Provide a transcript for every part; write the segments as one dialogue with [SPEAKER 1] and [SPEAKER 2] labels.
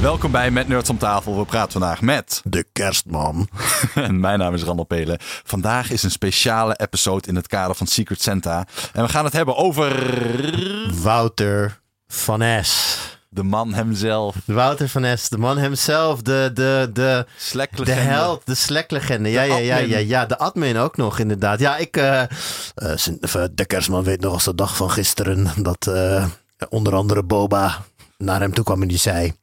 [SPEAKER 1] Welkom bij Met Nerds om tafel. We praten vandaag met...
[SPEAKER 2] De kerstman.
[SPEAKER 1] En mijn naam is Randall Pelen. Vandaag is een speciale episode in het kader van Secret Santa. En we gaan het hebben over...
[SPEAKER 2] Wouter van S.
[SPEAKER 1] De man hemzelf.
[SPEAKER 2] Wouter van S, de man hemzelf, de, de, de, de held, de Slack-legende. Ja, ja, ja, ja, ja, de admin ook nog inderdaad. Ja, ik, eh, eh, eh, de kerstman weet nog als de dag van gisteren dat onder andere Boba naar hem toe kwam en die zei...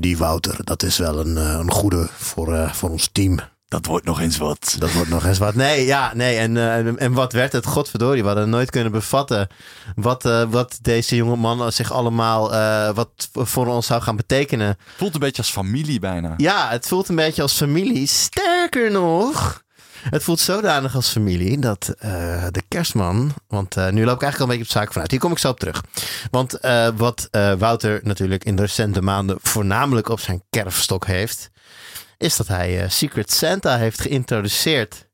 [SPEAKER 2] Die Wouter, dat is wel een, eh, een goede voor, eh, voor ons team.
[SPEAKER 1] Dat wordt nog eens wat.
[SPEAKER 2] Dat wordt nog eens wat. Nee, ja, nee. En, eh, en- wat werd het? Godverdorie, we hadden nooit kunnen bevatten wat, wat deze jonge man zich allemaal wat voor ons zou gaan betekenen.
[SPEAKER 1] Voelt een beetje als familie bijna.
[SPEAKER 2] Ja, het voelt een beetje als familie. Sterker nog, het voelt zodanig als familie dat eh, de kerstman. Want eh, nu loop ik eigenlijk al een beetje op de zaak vanuit. Hier kom ik zo op terug. Want eh, wat Wouter natuurlijk in de recente maanden voornamelijk op zijn kerfstok heeft. Is dat hij Secret Santa heeft geïntroduceerd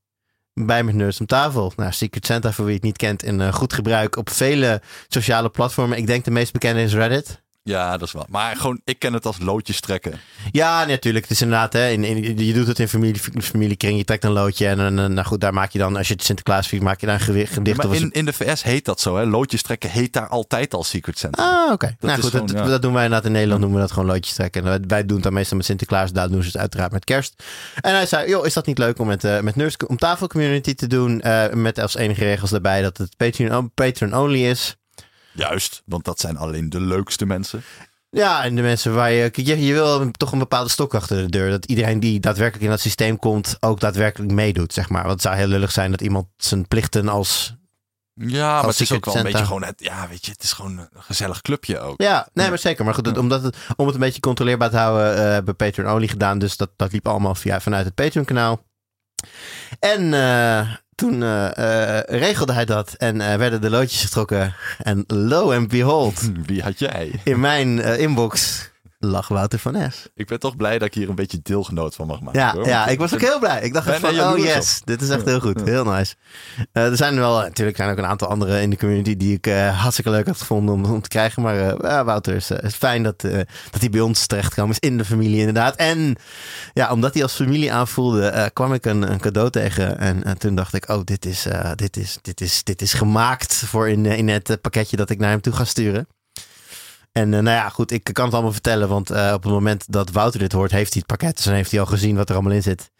[SPEAKER 2] bij Met Nerds om tafel. Nou, Secret Santa, voor wie het niet kent, in goed gebruik op vele sociale platformen. Ik denk de meest bekende is Reddit.
[SPEAKER 1] Ja, dat is wel. Maar gewoon, ik ken het als loodjes trekken.
[SPEAKER 2] Ja, natuurlijk. Het is inderdaad, hè, in, in- je doet het in familie, familiekring. Je trekt een loodje en, en, en, nou goed, daar maak je dan, als je het Sinterklaas viert, maak je daar een gewicht, gedicht
[SPEAKER 1] maar in, in de VS heet dat zo, hè? Loodjes trekken heet daar altijd al Secret Santa.
[SPEAKER 2] Ah, oké. Nou goed,
[SPEAKER 1] gewoon,
[SPEAKER 2] dat,
[SPEAKER 1] ja.
[SPEAKER 2] dat doen wij inderdaad in Nederland, noemen we dat gewoon loodjes trekken. En wij- doen het dan meestal met Sinterklaas, daar doen ze het uiteraard met kerst. En hij zei, joh, is dat niet leuk om met, eh met Nerds om tafel community te doen? eh, met als enige regels daarbij dat het Patreon, Patreon only is.
[SPEAKER 1] Juist, want dat zijn alleen de leukste mensen.
[SPEAKER 2] Ja, en de mensen waar je... Je, je wil toch een bepaalde stok achter de deur. Dat iedereen die daadwerkelijk in dat systeem komt... ook daadwerkelijk meedoet, zeg maar. Want het zou heel lullig zijn dat iemand zijn plichten als...
[SPEAKER 1] Ja, maar het is ook wel een beetje gewoon, het, ja, weet je, het is gewoon een gezellig clubje ook.
[SPEAKER 2] Ja, nee, maar zeker. Maar goed, het- omdat het, om het een beetje controleerbaar te houden... eh, hebben Patreon only gedaan. Dus dat, dat liep allemaal via, vanuit het Patreon kanaal. En eh, toen eh, eh, regelde hij dat. En eh, werden de loodjes getrokken. En lo and behold,
[SPEAKER 1] Wie had jij?
[SPEAKER 2] in mijn inbox lag Wouter van S.
[SPEAKER 1] Ik ben toch blij dat ik hier een beetje deelgenoot van mag maken.
[SPEAKER 2] Ja,
[SPEAKER 1] hoor.
[SPEAKER 2] ja, ik was ook heel blij. Ik dacht echt van, oh yes, dit is echt heel goed. Heel nice. Eh, er zijn wel, natuurlijk zijn ook een aantal anderen in de community die ik eh, hartstikke leuk had gevonden om, om te krijgen. Maar eh, ja, Wouter, is, eh, is fijn dat, eh, dat hij bij ons terechtkwam. Is in de familie inderdaad. En ja, omdat hij als familie aanvoelde, eh, kwam ik een, een cadeau tegen. En, en toen dacht ik, oh, dit is, eh, dit is, dit is, dit is gemaakt voor in, eh, in het eh, pakketje dat ik naar hem toe ga sturen. En eh, nou ja, goed, ik kan het allemaal vertellen, want eh, op het moment dat Wouter dit hoort, heeft hij het pakket. Dus dan heeft hij al gezien wat er allemaal in zit.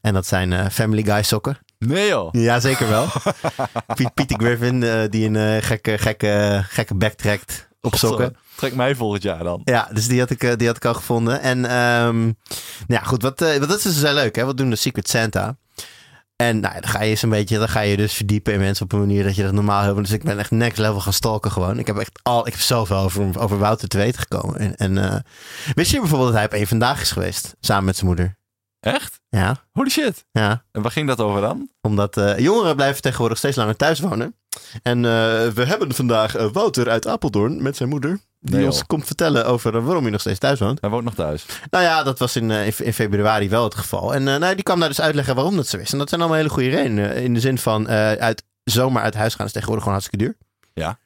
[SPEAKER 2] En dat zijn eh, Family Guy sokken.
[SPEAKER 1] Nee joh.
[SPEAKER 2] Ja, zeker wel. Piet, Peter Griffin, die een gekke, gekke, gekke bek trekt op sokken.
[SPEAKER 1] Trek mij volgend jaar dan.
[SPEAKER 2] Ja, dus die had ik, die had ik al gevonden. En ehm, nou ja, goed, wat, wat dat is dus heel leuk, hè? Wat doen de Secret Santa? En nou, ja, dan ga je eens een beetje, dan ga je dus verdiepen in mensen op een manier dat je dat normaal hebt. Dus ik ben echt next level gaan stalken gewoon. Ik heb echt al, ik heb zoveel over, over Wouter te weten gekomen. En, en eh, wist je bijvoorbeeld dat hij op één vandaag is geweest, samen met zijn moeder?
[SPEAKER 1] Echt?
[SPEAKER 2] Ja,
[SPEAKER 1] Holy shit.
[SPEAKER 2] ja.
[SPEAKER 1] En waar ging dat over dan?
[SPEAKER 2] Omdat eh, jongeren blijven tegenwoordig steeds langer thuis wonen. En eh, we hebben vandaag Wouter uit Apeldoorn met zijn moeder. Die
[SPEAKER 1] Nee,
[SPEAKER 2] ons komt vertellen over eh, waarom hij nog steeds thuis woont.
[SPEAKER 1] Hij woont nog thuis.
[SPEAKER 2] Nou ja, dat was in, eh, in, in februari wel het geval. En eh, nou, die kwam daar dus uitleggen waarom dat zo is. En dat zijn allemaal hele goede redenen. In de zin van uit, zomaar uit huis gaan is tegenwoordig gewoon hartstikke duur.
[SPEAKER 1] Ja.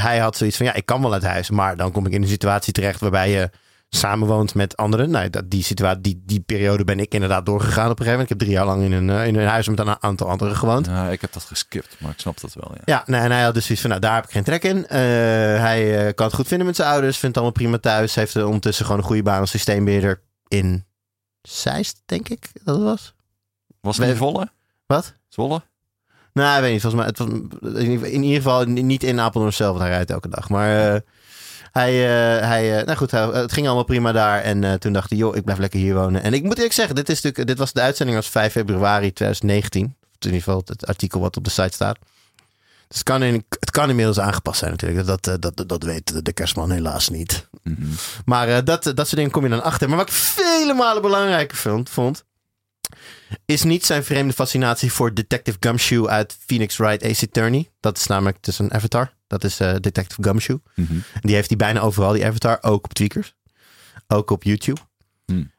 [SPEAKER 2] Hij had zoiets van, ja, ik kan wel uit huis. Maar dan kom ik in een situatie terecht waarbij je samenwoont met anderen. Nou, dat, die, situatie, die, die periode ben ik inderdaad doorgegaan op een gegeven moment. Ik heb drie jaar lang in een, eh, in een huis met een aantal anderen gewoond.
[SPEAKER 1] Ja, ik heb dat geskipt, maar ik snap dat wel. Ja.
[SPEAKER 2] Ja, nou, en hij had dus zoiets van, nou, daar heb ik geen trek in. Eh, hij eh, kan het goed vinden met zijn ouders, vindt het allemaal prima thuis. Heeft er ondertussen gewoon een goede baan als systeembeheerder in Zeist, denk ik dat was.
[SPEAKER 1] Was het in Volle?
[SPEAKER 2] Wat?
[SPEAKER 1] Zwolle?
[SPEAKER 2] Nou, ik weet niet, volgens mij, het was, in ieder geval niet in Apeldoorn zelf, want hij rijdt elke dag. Maar eh, hij, eh, hij eh, nou goed, het ging allemaal prima daar. En eh, toen dacht hij, joh, ik blijf lekker hier wonen. En ik moet eerlijk zeggen, dit, is natuurlijk, dit was de uitzending was 5 februari 2019. Of in ieder geval het artikel wat op de site staat. Dus het kan, in, het kan inmiddels aangepast zijn natuurlijk. Dat, dat, dat, dat weet de kerstman helaas niet.
[SPEAKER 1] Mhm.
[SPEAKER 2] Maar dat, dat soort dingen kom je dan achter. Maar wat ik vele malen belangrijker vond, vond is niet zijn vreemde fascinatie voor Detective Gumshoe uit Phoenix Wright Ace Attorney. Dat is namelijk dus een avatar. Dat is eh, Detective Gumshoe.
[SPEAKER 1] Mhm.
[SPEAKER 2] Die heeft hij bijna overal, die avatar. Ook op Tweakers. Ook op YouTube.
[SPEAKER 1] Hmm.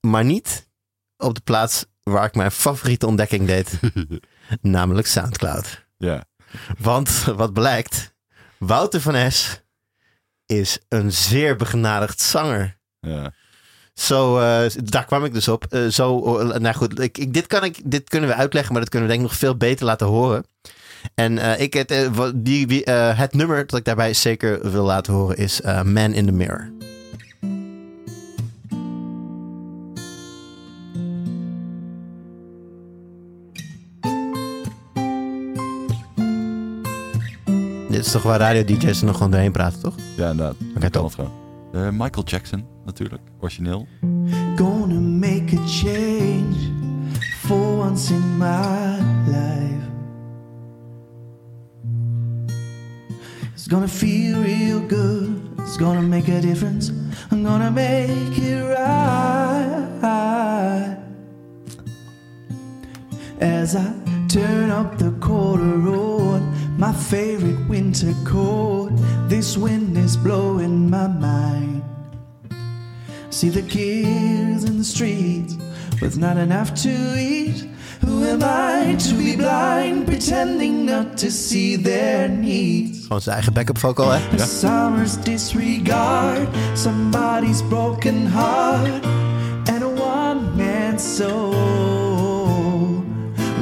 [SPEAKER 2] Maar niet op de plaats waar ik mijn favoriete ontdekking deed. namelijk Soundcloud.
[SPEAKER 1] Ja.
[SPEAKER 2] Want wat blijkt, Wouter van S is een zeer begenadigd zanger.
[SPEAKER 1] Ja.
[SPEAKER 2] Zo, eh, daar kwam ik dus op. Eh, zo, nou goed, ik, ik, dit, kan ik, dit kunnen we uitleggen, maar dat kunnen we denk ik nog veel beter laten horen. En eh, ik, het, eh, die, eh, het nummer dat ik daarbij zeker wil laten horen is eh, Man in the Mirror. Dit is toch waar radio-dj's er nog gewoon doorheen praten, toch?
[SPEAKER 1] Ja, inderdaad.
[SPEAKER 2] Oké,
[SPEAKER 1] gewoon. Eh, Michael Jackson, natuurlijk. Origineel.
[SPEAKER 3] Gonna make a change for once in my It's gonna feel real good. It's gonna make a difference. I'm gonna make it right. As I turn up the road, my favorite winter coat. This wind is blowing my mind. See the kids in the streets with not enough to eat. Who am I to be blind, pretending not to see their needs?
[SPEAKER 2] Gewoon zijn eigen backup vocal, hè?
[SPEAKER 3] A summer's disregard, somebody's broken heart, and a one man soul.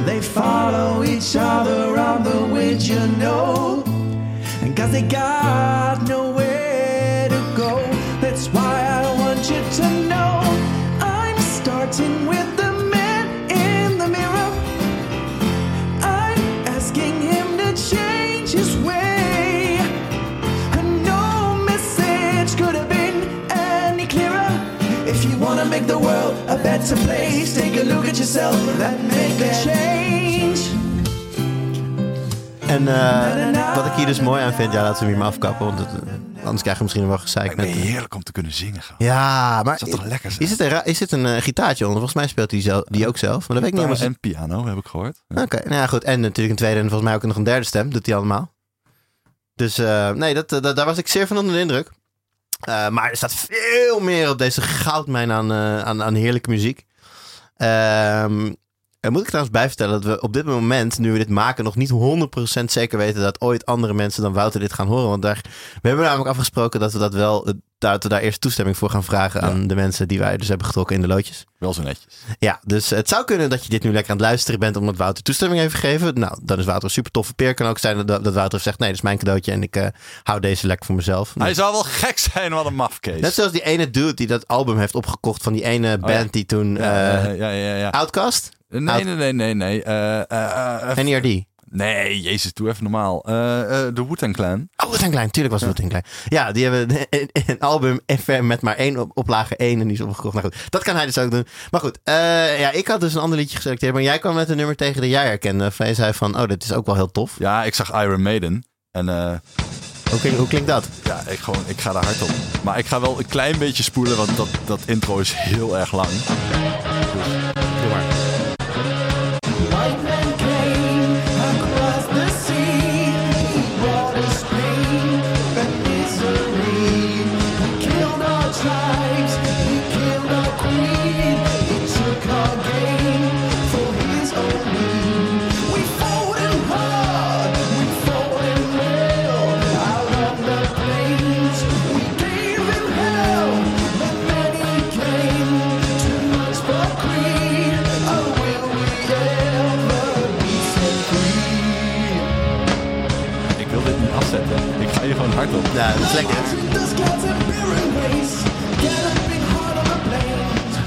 [SPEAKER 3] They follow each other on the wind, you know, and cause they got place, take a look at yourself and make a change.
[SPEAKER 2] En eh, wat ik hier dus mooi aan vind, ja, laten we hem hier maar afkappen, want het, eh, anders krijgen we misschien wel gezeik
[SPEAKER 1] Ik
[SPEAKER 2] met...
[SPEAKER 1] ben heerlijk om te kunnen zingen. gewoon.
[SPEAKER 2] Ja, maar
[SPEAKER 1] Zou toch lekker zijn?
[SPEAKER 2] is het een, is het een eh, gitaartje onder? Volgens mij speelt hij zelf, die ook zelf, maar dat weet ik niet helemaal.
[SPEAKER 1] En piano, heb ik gehoord. Ja.
[SPEAKER 2] Oké, nou ja, goed. En natuurlijk een tweede en volgens mij ook nog een derde stem, doet hij allemaal. Dus eh, nee, dat, dat, daar was ik zeer van onder de indruk. Eh, maar er staat veel meer op deze goudmijn aan, eh, aan, aan heerlijke muziek. Ehm er moet ik trouwens bij vertellen dat we op dit moment, nu we dit maken, nog niet 100% zeker weten dat ooit andere mensen dan Wouter dit gaan horen. Want daar, we hebben namelijk afgesproken dat we dat wel, eh, dat we daar eerst toestemming voor gaan vragen
[SPEAKER 1] Ja.
[SPEAKER 2] aan de mensen die wij dus hebben getrokken in de loodjes.
[SPEAKER 1] Wel zo netjes.
[SPEAKER 2] Ja, dus het zou kunnen dat je dit nu lekker aan het luisteren bent omdat Wouter toestemming heeft gegeven. Nou, dan is Wouter een super toffe peer. Kan ook zijn dat, dat Wouter zegt, nee, dat is mijn cadeautje en ik eh, hou deze lekker voor mezelf.
[SPEAKER 1] Hij zou wel gek zijn, wat een mafkees.
[SPEAKER 2] Net zoals die ene dude die dat album heeft opgekocht van die ene band
[SPEAKER 1] Oh ja.
[SPEAKER 2] die toen...
[SPEAKER 1] ja,
[SPEAKER 2] eh
[SPEAKER 1] ja, ja, ja.
[SPEAKER 2] Outcast?
[SPEAKER 1] Nee, nee, nee, nee, nee. Eh, eh, eh, even-
[SPEAKER 2] NERD?
[SPEAKER 1] nee, jezus, doe even normaal. Eh, eh, de Wu-Tang Clan.
[SPEAKER 2] Oh, Wu-Tang Klein. Tuurlijk was het Wu-Tang Klein. Ja, die hebben een, een album FM met maar één op, oplage één en die is opgekocht. Nou goed, dat kan hij dus ook doen. Maar goed, eh, ja, ik had dus een ander liedje geselecteerd. Maar jij kwam met een nummer tegen dat jij herkende. Van je zei van, oh, dit is ook wel heel tof.
[SPEAKER 1] Ja, ik zag Iron Maiden. En eh,
[SPEAKER 2] Hoe, klinkt- hoe klinkt dat?
[SPEAKER 1] ja, ik, gewoon, ik ga daar hard op. Maar ik ga wel een klein beetje spoelen, want dat, dat intro is heel erg lang.
[SPEAKER 2] Doe maar.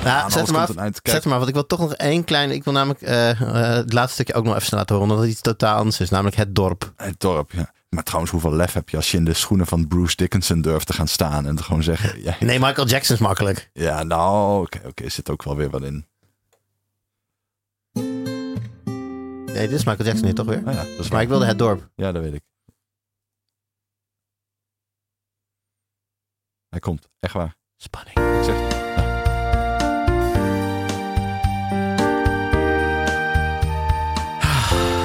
[SPEAKER 2] Ja,
[SPEAKER 1] anders
[SPEAKER 2] zet hem
[SPEAKER 1] komt
[SPEAKER 2] af.
[SPEAKER 1] het eind. Kijk.
[SPEAKER 2] Zet af, want ik wil toch nog één klein... Ik wil namelijk eh, eh, het laatste stukje ook nog even laten horen. Omdat het iets totaal anders is. Namelijk het dorp.
[SPEAKER 1] Het dorp, ja. Maar trouwens, hoeveel lef heb je als je in de schoenen van Bruce Dickinson durft te gaan staan en te gewoon zeggen... Ja,
[SPEAKER 2] Nee, Michael Jackson is makkelijk.
[SPEAKER 1] ja nou, oké, oké, er zit ook wel weer wat in.
[SPEAKER 2] Nee, dit is Michael Jackson niet, toch weer?
[SPEAKER 1] Nou ja, dat is
[SPEAKER 2] Maar ik wilde het dorp.
[SPEAKER 1] Ja, dat weet ik. Hij komt, echt waar.
[SPEAKER 2] Spanning.
[SPEAKER 1] Ik zeg,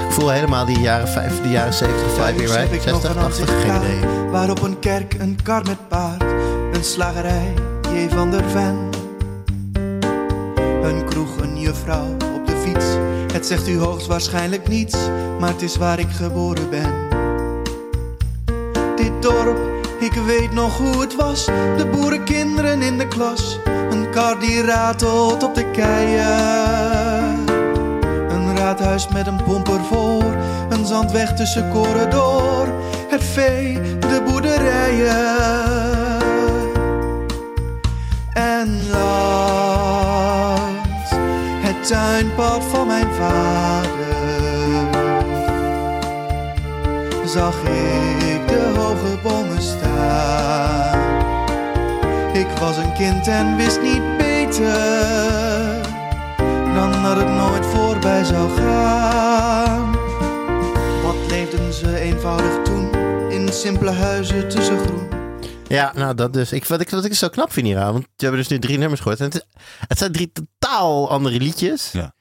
[SPEAKER 2] Ik voel helemaal die jaren 5, die jaren 70 vibe weer,
[SPEAKER 3] Thuis heb
[SPEAKER 2] right?
[SPEAKER 3] ik nog
[SPEAKER 2] 60,
[SPEAKER 3] een
[SPEAKER 2] 80, geen idee.
[SPEAKER 3] Waar op een kerk een kar met paard, een slagerij, J. van der Ven. Een kroeg, een juffrouw op de fiets. Het zegt u hoogstwaarschijnlijk niets, maar het is waar ik geboren ben. Dit dorp Ik weet nog hoe het was, de boerenkinderen in de klas. Een kar die ratelt op de keien. Een raadhuis met een pomper voor, een zandweg tussen corridor. Het vee, de boerderijen. En langs het tuinpad van mijn vader zag ik de hoge bomen staan. Ik was een kind en wist niet beter dan dat het nooit voorbij zou gaan. Wat leefden ze eenvoudig toen in simpele huizen tussen groen.
[SPEAKER 2] Ja, nou dat dus. Ik, wat, ik, wat ik zo knap vind hieraan, want we hebben dus nu drie nummers gehoord. En het, is- het zijn drie totaal andere liedjes.
[SPEAKER 1] Ja.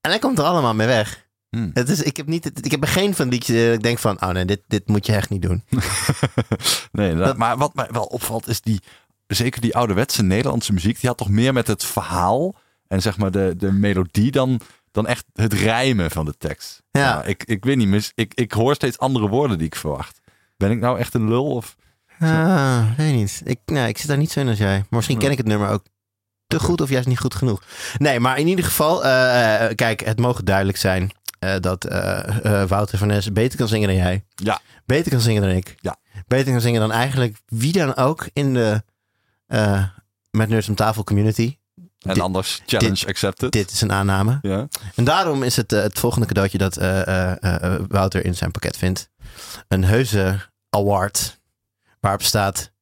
[SPEAKER 2] En hij komt er allemaal mee weg.
[SPEAKER 1] Hmm.
[SPEAKER 2] Het is, ik, heb niet, ik heb er geen van die dat ik denk van, oh nee, dit, dit moet je echt niet doen.
[SPEAKER 1] nee.
[SPEAKER 2] Dat-
[SPEAKER 1] maar wat mij wel opvalt is die, zeker die ouderwetse Nederlandse muziek, die had toch meer met het verhaal en zeg maar de, de melodie dan, dan echt het rijmen van de tekst.
[SPEAKER 2] Ja.
[SPEAKER 1] ik, ik weet niet, mis- ik, ik hoor steeds andere woorden die ik verwacht. Ben ik nou echt een lul? Of...
[SPEAKER 2] Ah, weet niet. Ik, nee, ik zit daar niet zo in als jij. Maar misschien ken ik het nummer ook te goed of juist niet goed genoeg. Nee, maar in ieder geval, eh, eh, kijk, het mogen duidelijk zijn eh, dat eh, eh, Wouter van Ness beter kan zingen dan jij.
[SPEAKER 1] Ja.
[SPEAKER 2] Beter kan zingen dan ik.
[SPEAKER 1] Ja.
[SPEAKER 2] Beter kan zingen dan eigenlijk wie dan ook in de Met Nerds om Tafel community.
[SPEAKER 1] En
[SPEAKER 2] Dit-
[SPEAKER 1] anders, challenge accepted.
[SPEAKER 2] Dit is een aanname.
[SPEAKER 1] Ja.
[SPEAKER 2] En daarom is het het volgende cadeautje dat Wouter in zijn pakket vindt. Een heuse award waarop staat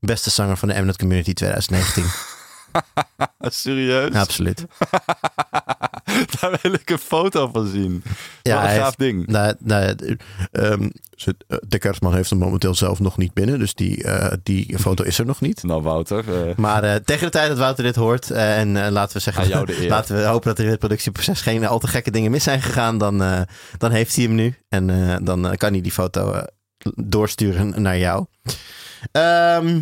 [SPEAKER 2] beste zanger van de Mnet Community 2019.
[SPEAKER 1] Serieus?
[SPEAKER 2] Ja, absoluut.
[SPEAKER 1] Daar wil ik een foto van zien.
[SPEAKER 2] Ja,
[SPEAKER 1] Wat een gaaf ding.
[SPEAKER 2] Nou, nou, ehm, eh, de kerstman heeft hem momenteel zelf nog niet binnen. Dus die, eh, die foto is er nog niet.
[SPEAKER 1] Nou, Wouter. eh,
[SPEAKER 2] Maar tegen de tijd dat Wouter dit hoort, en laten we zeggen, laten we hopen dat er in het productieproces geen al te gekke dingen mis zijn gegaan, dan, dan heeft hij hem nu. En dan kan hij die foto doorsturen naar jou. Ehm,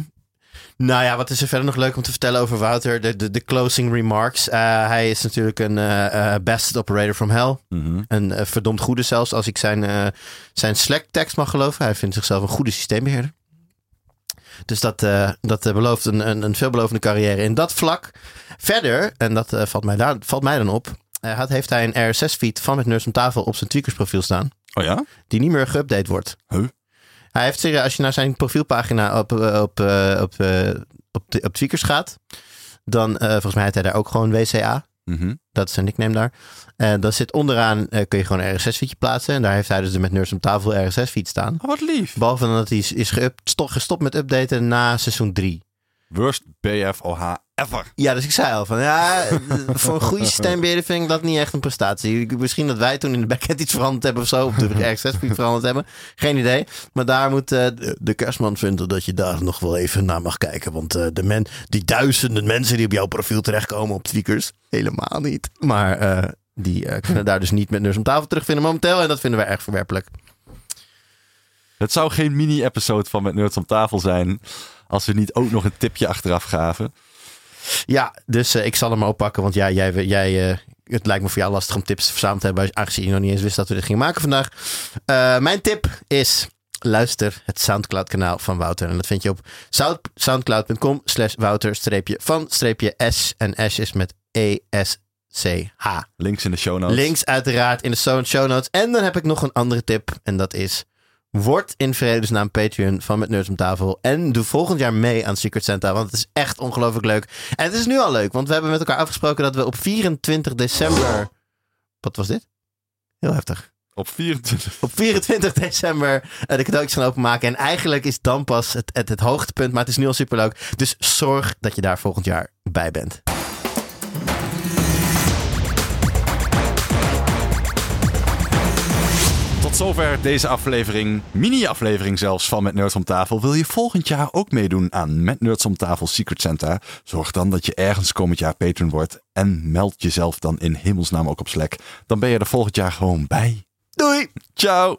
[SPEAKER 2] nou ja, wat is er verder nog leuk om te vertellen over Wouter? De, de, de closing remarks. Eh, hij is natuurlijk een eh, best operator from hell.
[SPEAKER 1] mhm.
[SPEAKER 2] Een verdomd goede zelfs, als ik zijn, zijn Slack-tekst mag geloven. Hij vindt zichzelf een goede systeembeheerder. Dus dat, dat belooft een, een, een veelbelovende carrière in dat vlak. Verder, en dat valt, mij daar, valt mij dan op, had, heeft hij een RSS-feed van het Nerds om tafel op zijn Tweakers-profiel staan.
[SPEAKER 1] Oh ja?
[SPEAKER 2] Die niet meer geüpdate wordt.
[SPEAKER 1] Huh?
[SPEAKER 2] Hij heeft serieus, als je naar zijn profielpagina op, eh, op, eh, op, eh, op, de- op Tweakers gaat, dan eh, volgens mij heeft hij daar ook gewoon WCA.
[SPEAKER 1] Mhm.
[SPEAKER 2] Dat is zijn nickname daar. En dan zit onderaan, eh, kun je gewoon een RSS-feedje plaatsen. En daar heeft hij dus de met Nerds om tafel RSS-feed staan.
[SPEAKER 1] Oh, wat lief.
[SPEAKER 2] Behalve dat hij is, is gestopt met updaten na seizoen 3.
[SPEAKER 1] Worst BFOH ever.
[SPEAKER 2] Ja, dus ik zei al van ja, voor een goede systeembeheerder vind ik dat niet echt een prestatie. Misschien dat wij toen in de backend iets veranderd hebben of zo. Of de RSS-feed veranderd hebben. Geen idee. Maar daar moet eh, de, kerstman vinden dat je daar nog wel even naar mag kijken. Want eh, de men, die duizenden mensen die op jouw profiel terechtkomen op tweakers, helemaal niet. Maar eh, die kunnen daar dus niet met Nurs om tafel terugvinden momenteel. En dat vinden wij erg verwerpelijk.
[SPEAKER 1] Het zou geen mini-episode van Met Nerds om tafel zijn. als we niet ook nog een tipje achteraf gaven.
[SPEAKER 2] Ja, dus eh, ik zal hem oppakken. Want ja, jij, jij, eh, het lijkt me voor jou lastig om tips verzameld te hebben. Aangezien je nog niet eens wist dat we dit gingen maken vandaag. Eh, mijn tip is. Luister het Soundcloud kanaal van Wouter. En dat vind je op sound- soundcloud.com slash Wouter streepje van streepje S. En S is met E E-S-C-H.
[SPEAKER 1] Links in de show notes.
[SPEAKER 2] Links uiteraard in de show notes. En dan heb ik nog een andere tip. En dat is... Word in vredesnaam Patreon van Met Nerds om Tafel. En doe volgend jaar mee aan Secret Santa. Want het is echt ongelooflijk leuk. En het is nu al leuk. Want we hebben met elkaar afgesproken dat we op 24 december... Wat was dit? Heel heftig.
[SPEAKER 1] Op 24.
[SPEAKER 2] Op 24 december eh, de cadeautjes gaan openmaken. En eigenlijk is dan pas het, het, het hoogtepunt. Maar het is nu al superleuk. Dus zorg dat je daar volgend jaar bij bent.
[SPEAKER 1] Tot zover deze aflevering, mini-aflevering zelfs van Met Nerds om tafel. Wil je volgend jaar ook meedoen aan Met Nerds om tafel Secret Santa? Zorg dan dat je ergens komend jaar patron wordt en meld jezelf dan in hemelsnaam ook op Slack. Dan ben je er volgend jaar gewoon bij.
[SPEAKER 2] Doei!
[SPEAKER 1] Ciao!